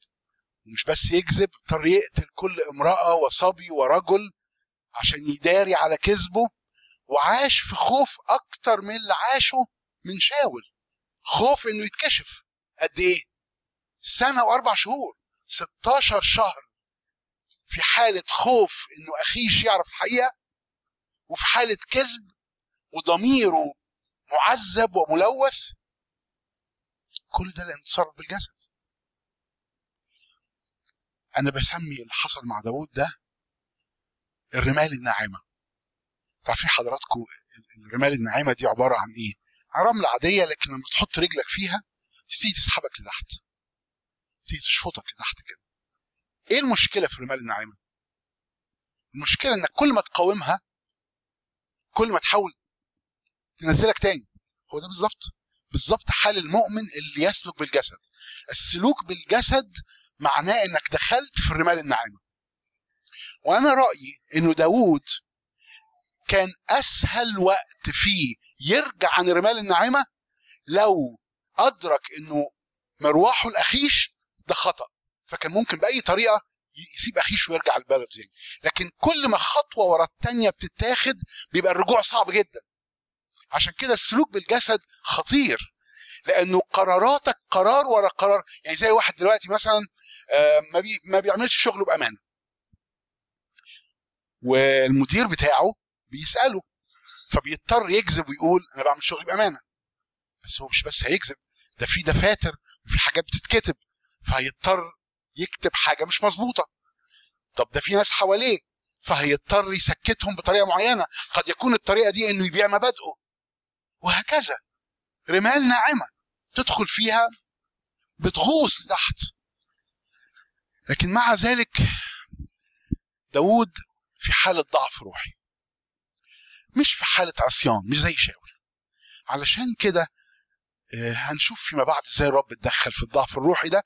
ومش بس يكذب اضطر يقتل كل امرأة وصبي ورجل عشان يداري على كذبه وعاش في خوف أكتر من اللي عاشه من شاول. خوف إنه يتكشف. قد إيه؟ سنة وأربع شهور 16 شهر في حالة خوف إنه أخيش يعرف الحقيقة وفي حالة كذب وضميره معذب وملوث. كل ده لأنه تصرف بالجسد. أنا بسمي اللي حصل مع داوود ده الرمال الناعمة. تعرفين حضراتكم الرمال الناعمة دي عبارة عن إيه؟ رمله عاديه لكن لما تحط رجلك فيها تبتدي تسحبك لتحت. تبتدي تشفطك لتحت كده. إيه المشكلة في الرمال الناعمة؟ المشكلة إنك كل ما تقاومها كل ما تحاول تنزلك تاني. هو ده بالظبط. بالظبط حال المؤمن اللي يسلك بالجسد. السلوك بالجسد معناه إنك دخلت في الرمال الناعمة. وأنا رأيي إنه داوود كان أسهل وقت فيه يرجع عن الرمال الناعمة لو أدرك إنه مروحه الأخيش ده خطأ. فكان ممكن بأي طريقة يسيب أخيش ويرجع البلد تاني. لكن كل ما خطوة ورا التانية بتتاخد بيبقى الرجوع صعب جدا. عشان كده السلوك بالجسد خطير. لأنه قراراتك قرار ورا قرار. يعني زي واحد دلوقتي مثلا ما بي ما بيعملش شغله بأمانة. والمدير بتاعه بيسأله فبيضطر يكذب ويقول أنا بعمل شغلي بأمانة. بس هو مش بس هيكذب ده في دفاتر وفي حاجات بتتكتب فهيضطر يكتب حاجة مش مظبوطة. طب ده في ناس حواليه فهيضطر يسكتهم بطريقة معينة. قد يكون الطريقة دي إنه يبيع مبادئه. وهكذا. رمال ناعمة تدخل فيها بتغوص لتحت. لكن مع ذلك داود في حالة ضعف روحي. مش في حالة عصيان مش زي شاول. علشان كده آه، هنشوف فيما بعد إزاي الرب اتدخل في الضعف الروحي ده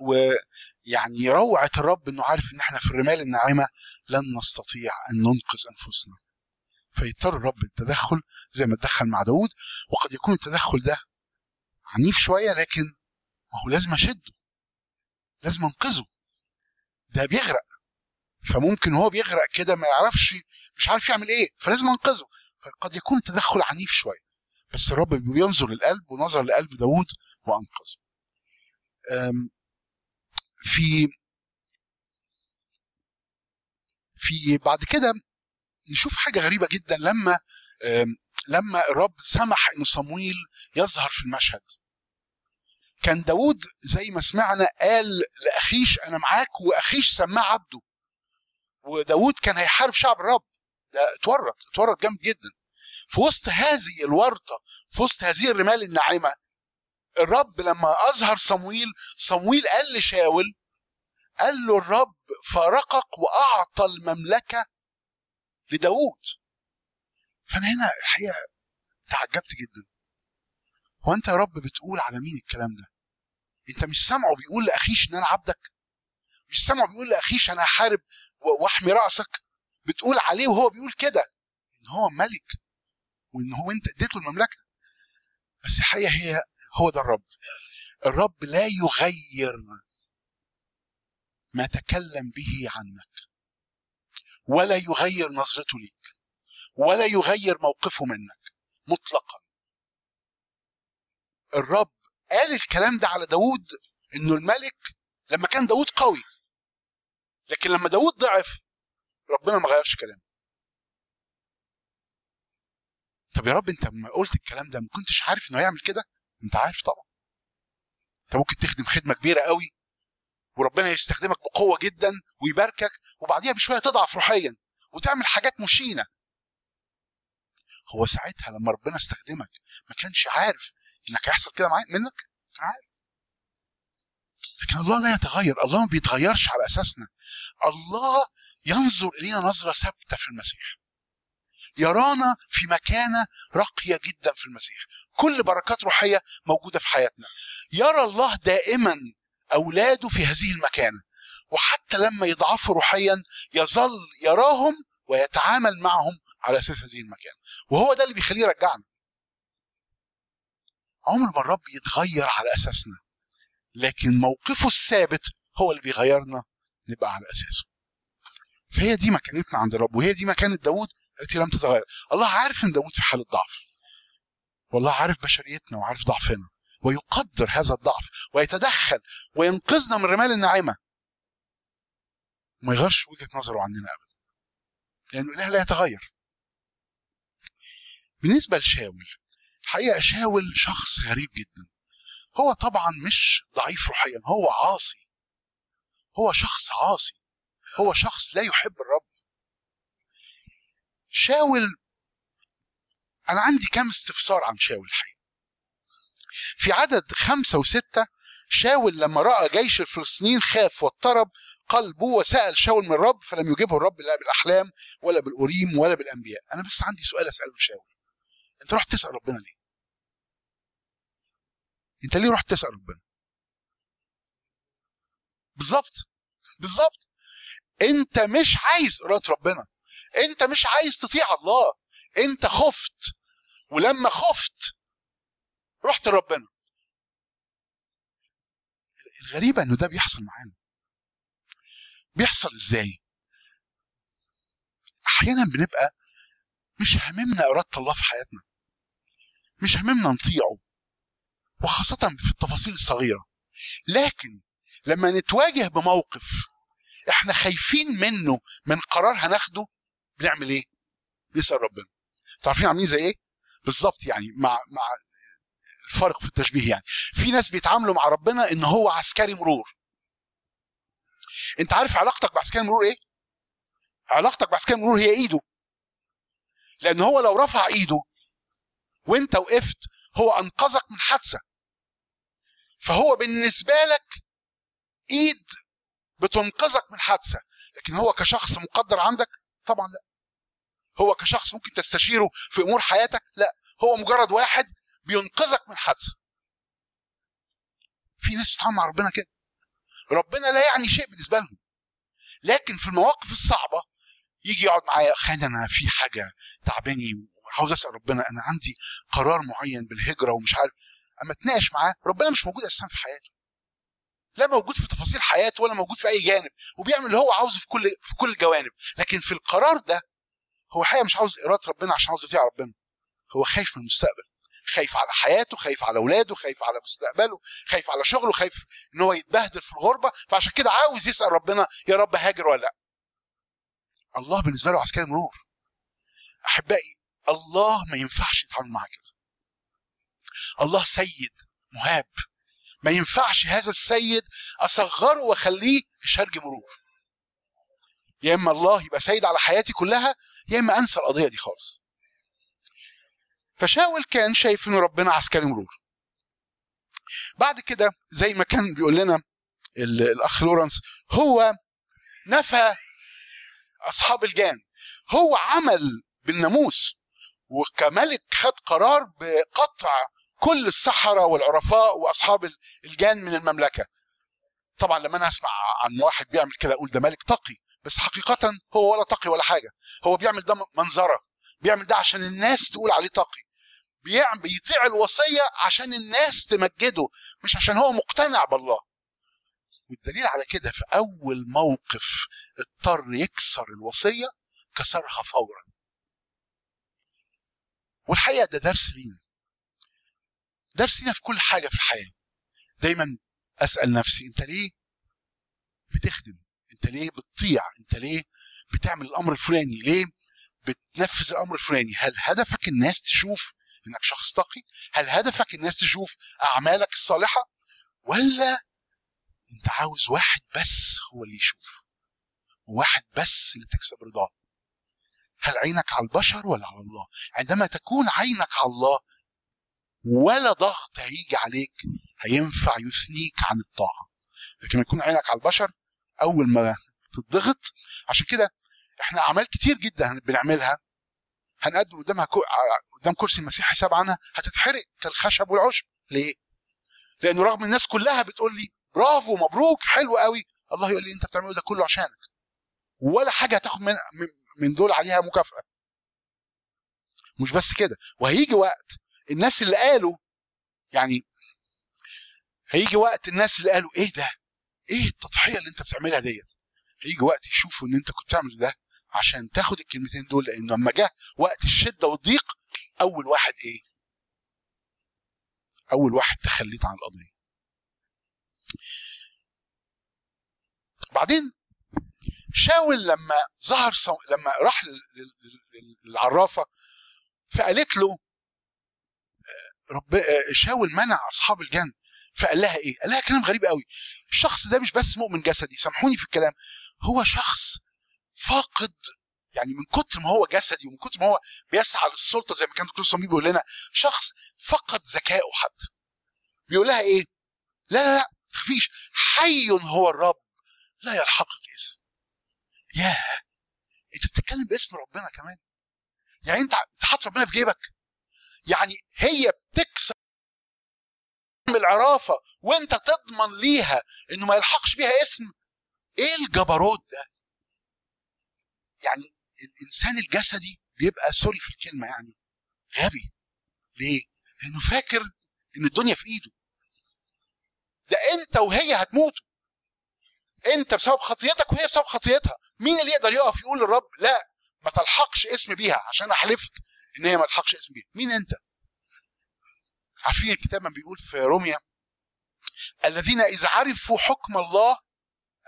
ويعني روعة الرب إنه عارف إن إحنا في الرمال الناعمة لن نستطيع أن ننقذ أنفسنا. فيضطر الرب التدخل زي ما اتدخل مع داود وقد يكون التدخل ده عنيف شوية لكن ما هو لازم أشده. لازم انقذه. ده بيغرق. فممكن وهو بيغرق كده ما يعرفش مش عارف يعمل إيه فلازم انقذه. فقد يكون التدخل عنيف شوية. بس الرب بينظر للقلب ونظر لقلب داوود وأنقذه. في في بعد كده نشوف حاجة غريبة جدا لما لما الرب سمح ان صمويل يظهر في المشهد. كان داود زي ما سمعنا قال لأخيش أنا معاك وأخيش سماه عبده. وداود كان هيحارب شعب الرب. ده اتورط اتورط جامد جدا. في وسط هذه الورطة في وسط هذه الرمال الناعمة الرب لما أظهر صمويل صمويل قال لشاول قال له الرب فارقك وأعطى المملكة لداود. فأنا هنا الحقيقة تعجبت جدا. هو أنت يا رب بتقول على مين الكلام ده؟ انت مش سامعه بيقول لأخيش إن أنا عبدك؟ مش سامعه بيقول لأخيش أنا هحارب وأحمي رأسك؟ بتقول عليه وهو بيقول كده إن هو ملك وإن هو أنت اديته المملكة. بس الحقيقة هي هو ده الرب. الرب لا يغير ما تكلم به عنك ولا يغير نظرته ليك ولا يغير موقفه منك مطلقا. الرب قال الكلام ده على داود إنه الملك لما كان داود قوي. لكن لما داود ضعف ربنا ما غيرش كلامه. طب يا رب أنت لما قلت الكلام ده ما كنتش عارف إنه هيعمل كده؟ أنت عارف طبعا. أنت ممكن تخدم خدمة كبيرة قوي وربنا يستخدمك بقوة جدا ويباركك وبعديها بشوية تضعف روحيا وتعمل حاجات مشينة. هو ساعتها لما ربنا استخدمك ما كانش عارف إنك هيحصل كده معاك منك؟ عارف. لكن الله لا يتغير الله ما بيتغيرش على أساسنا. الله ينظر إلينا نظرة ثابتة في المسيح. يرانا في مكانة راقية جدا في المسيح. كل بركات روحية موجودة في حياتنا. يرى الله دائما أولاده في هذه المكانة. وحتى لما يضعفوا روحيا يظل يراهم ويتعامل معهم على أساس هذه المكانة. وهو ده اللي بيخليه يرجعنا. عمر ما الرب يتغير على أساسنا لكن موقفه الثابت هو اللي بيغيرنا نبقى على أساسه. فهي دي مكانتنا عند الرب وهي دي مكانة داود التي لم تتغير. الله عارف إن داود في حالة ضعف. والله عارف بشريتنا وعارف ضعفنا ويقدر هذا الضعف ويتدخل وينقذنا من الرمال الناعمة. وما يغيرش وجهة نظره عننا ابدا. لأنه الإله لا يتغير. بالنسبة لشاول الحقيقة شاول شخص غريب جدا. هو طبعا مش ضعيف روحيا هو عاصي. هو شخص عاصي. هو شخص لا يحب الرب. شاول أنا عندي كام استفسار عن شاول الحقيقة في عدد خمسة وستة شاول لما رأى جيش الفلسطينيين خاف واضطرب قلبه وسأل شاول من الرب فلم يجيبه الرب لا بالأحلام ولا بالأوريم ولا بالأنبياء. أنا بس عندي سؤال أسأله شاول أنت رحت تسأل ربنا ليه؟ أنت ليه رحت تسأل ربنا؟ بالظبط بالظبط. أنت مش عايز إرادة ربنا أنت مش عايز تطيع الله أنت خفت. ولما خفت رحت لربنا. الغريبة إنه ده بيحصل معانا. بيحصل إزاي؟ أحيانا بنبقى مش هممنا إرادة الله في حياتنا. مش هممنا نطيعه. وخاصة في التفاصيل الصغيرة. لكن لما نتواجه بموقف إحنا خايفين منه من قرار هناخده بنعمل إيه؟ بنسأل ربنا. تعرفين عاملين زي إيه؟ بالظبط يعني مع مع الفرق في التشبيه يعني. في ناس بيتعاملوا مع ربنا إن هو عسكري مرور. أنت عارف علاقتك بعسكري المرور إيه؟ علاقتك بعسكري المرور هي إيده. لأن هو لو رفع إيده وأنت وقفت هو أنقذك من حادثة. فهو بالنسبة لك إيد بتنقذك من حادثة لكن هو كشخص مقدر عندك؟ طبعا لا. هو كشخص ممكن تستشيره في أمور حياتك؟ لا. هو مجرد واحد بينقذك من حادثة. في ناس بتتعامل مع ربنا كده. ربنا لا يعني شيء بالنسبة لهم. لكن في المواقف الصعبة يجي يقعد معايا خان أنا في حاجة تعباني وعاوز أسأل ربنا أنا عندي قرار معين بالهجرة ومش عارف أما اتناقش معاه ربنا مش موجود أساسا في حياته. لا موجود في تفاصيل حياته ولا موجود في أي جانب وبيعمل اللي هو عاوزه في كل في كل الجوانب. لكن في القرار ده هو الحقيقة مش عاوز اراده ربنا عشان عاوز يطيع ربنا. هو خايف من المستقبل. خايف على حياته خايف على أولاده خايف على مستقبله خايف على شغله خايف إن هو يتبهدل في الغربة. فعشان كده عاوز يسأل ربنا يا رب هاجر ولا لأ؟ الله بالنسبة له عسكري مرور. أحبائي الله ما ينفعش يتعامل معاه كده. الله سيد مهاب. ما ينفعش هذا السيد أصغره وأخليه شرج مرور. يا إما الله يبقى سيد على حياتي كلها يا إما أنسى القضية دي خالص. فشاول كان شايف ان ربنا عسكري مرور. بعد كده زي ما كان بيقول لنا ال- الأخ لورنس هو نفى أصحاب الجان. هو عمل بالناموس وكملك خد قرار بقطع كل السحرة والعرفاء وأصحاب الجان من المملكة. طبعا لما أنا أسمع عن واحد بيعمل كده أقول ده ملك تقي بس حقيقه هو ولا تقي ولا حاجة. هو بيعمل ده منظرة. بيعمل ده عشان الناس تقول عليه تقي. بيعمل بيطيع الوصية عشان الناس تمجده مش عشان هو مقتنع بالله. والدليل على كده في أول موقف اضطر يكسر الوصية كسرها فورا. والحقيقة ده درس لينا. درس لينا في كل حاجة في الحياة. دايما أسأل نفسي أنت ليه بتخدم؟ أنت ليه بتطيع؟ أنت ليه بتعمل الأمر الفلاني؟ ليه بتنفذ الأمر الفلاني؟ هل هدفك الناس تشوف إنك شخص تقي؟ هل هدفك الناس تشوف أعمالك الصالحة؟ ولا أنت عاوز واحد بس هو اللي يشوف؟ واحد بس اللي تكسب رضاه. هل عينك على البشر ولا على الله؟ عندما تكون عينك على الله ولا ضغط هيجي عليك هينفع يثنيك عن الطاعة. لكن يكون عينك على البشر أول ما تضغط. عشان كده إحنا أعمال كتير جدا بنعملها. هنقدم قدامها كو... قدام كرسي المسيح حساب عنها هتتحرق كالخشب والعشب. ليه؟ لأنه رغم الناس كلها بتقول لي برافو مبروك حلو قوي الله يقول لي أنت بتعمله ده كله عشانك. ولا حاجة هتاخد من من دول عليها مكافأة. مش بس كده. وهيجي وقت الناس اللي قالوا يعني هيجي وقت الناس اللي قالوا إيه ده؟ إيه التضحية اللي أنت بتعملها ديت؟ هيجي وقت يشوفوا إن أنت كنت بتعمل ده عشان تاخد الكلمتين دول لأنه لما جه وقت الشدة والضيق أول واحد إيه؟ أول واحد تخليت عن القضية. بعدين شاول لما ظهر. لما راح للعرافة فقالت له رب شاول منع أصحاب الجنه فقال لها إيه؟ قال لها كلام غريب قوي. الشخص ده مش بس مؤمن جسدي سامحوني في الكلام. هو شخص فاقد يعني من كتر ما هو جسدي ومن كتر ما هو بيسعى للسلطة زي ما كان دكتور صميم بيقول لنا شخص فقد ذكائه حتى. بيقول لها إيه؟ لا لا لا تخفيش حي هو الرب لا يلحقك اسم ياه! أنت بتتكلم باسم ربنا كمان. يعني أنت أنت حاطط ربنا في جيبك. يعني هي بتكسر العرافة وانت تضمن ليها انه ما يلحقش بيها اسم. إيه الجبروت ده؟ يعني الإنسان الجسدي بيبقى سوري في الكلمة يعني غبي. ليه؟ لأنه فاكر إن الدنيا في إيده. ده أنت وهي هتموتوا. أنت بسبب خطيتك وهي بسبب خطيتها. مين اللي يقدر يقف يقول للرب لا ما تلحقش اسم بيها عشان حلفت إن هي ما تلحقش اسم بيها. مين أنت؟ عارفين الكتاب ما بيقول في روميا الذين اذا عرفوا حكم الله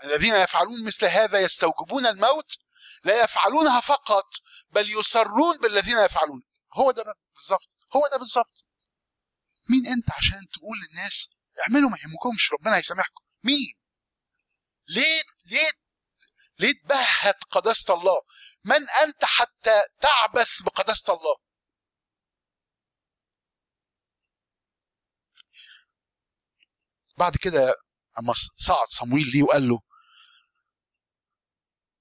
الذين يفعلون مثل هذا يستوجبون الموت لا يفعلونها فقط بل يسرون بالذين يفعلون. هو ده بالظبط. هو ده بالظبط. مين أنت عشان تقول للناس؟ اعملوا ما يهمكمش ربنا هيسامحكم. مين؟ ليه ليه ليه تبهت قداسة الله؟ من أنت حتى تعبث بقداسة الله. بعد كده أما صعد صمويل ليه وقال له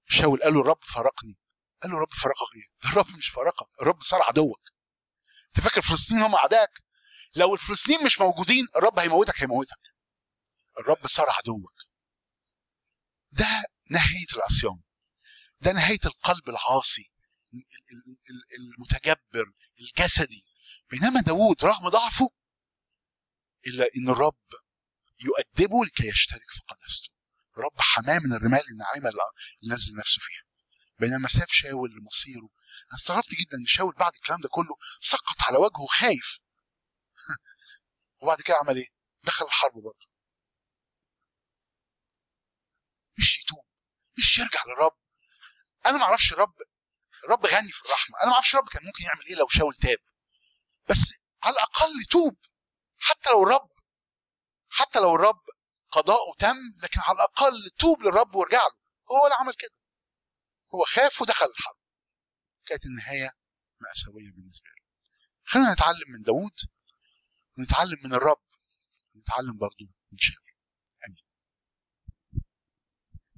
شاول قال له الرب فرقني قال له الرب فرقك إيه؟ ده الرب مش فرقك الرب صار عدوك. أنت فاكر فلسطين هم اعدائك لو الفلسطين مش موجودين الرب هيموتك هيموتك. الرب صار عدوك. ده نهاية العصيان. ده نهاية القلب العاصي المتجبر الجسدي. بينما داود رغم ضعفه إلا إن الرب يؤدبه لكي يشترك في قداسته. رب حماه من الرمال الناعمة اللي نزل نفسه فيها. بينما ساب شاول لمصيره أنا استغربت جدا إن شاول بعد الكلام ده كله سقط على وجهه خايف. وبعد كده عمل إيه؟ دخل الحرب برضه. مش يتوب مش يرجع للرب. أنا ما أعرفش الرب الرب غني في الرحمة. أنا ما أعرفش الرب كان ممكن يعمل إيه لو شاول تاب. بس على الأقل توب. حتى لو الرب حتى لو الرب قضاؤه تم لكن على الأقل توب للرب وارجع له. هو اللي عمل كده. هو خاف ودخل الحرب. كانت النهاية مأساوية بالنسبة له. خلينا نتعلم من داوود ونتعلم من الرب ونتعلم برضو من شاول.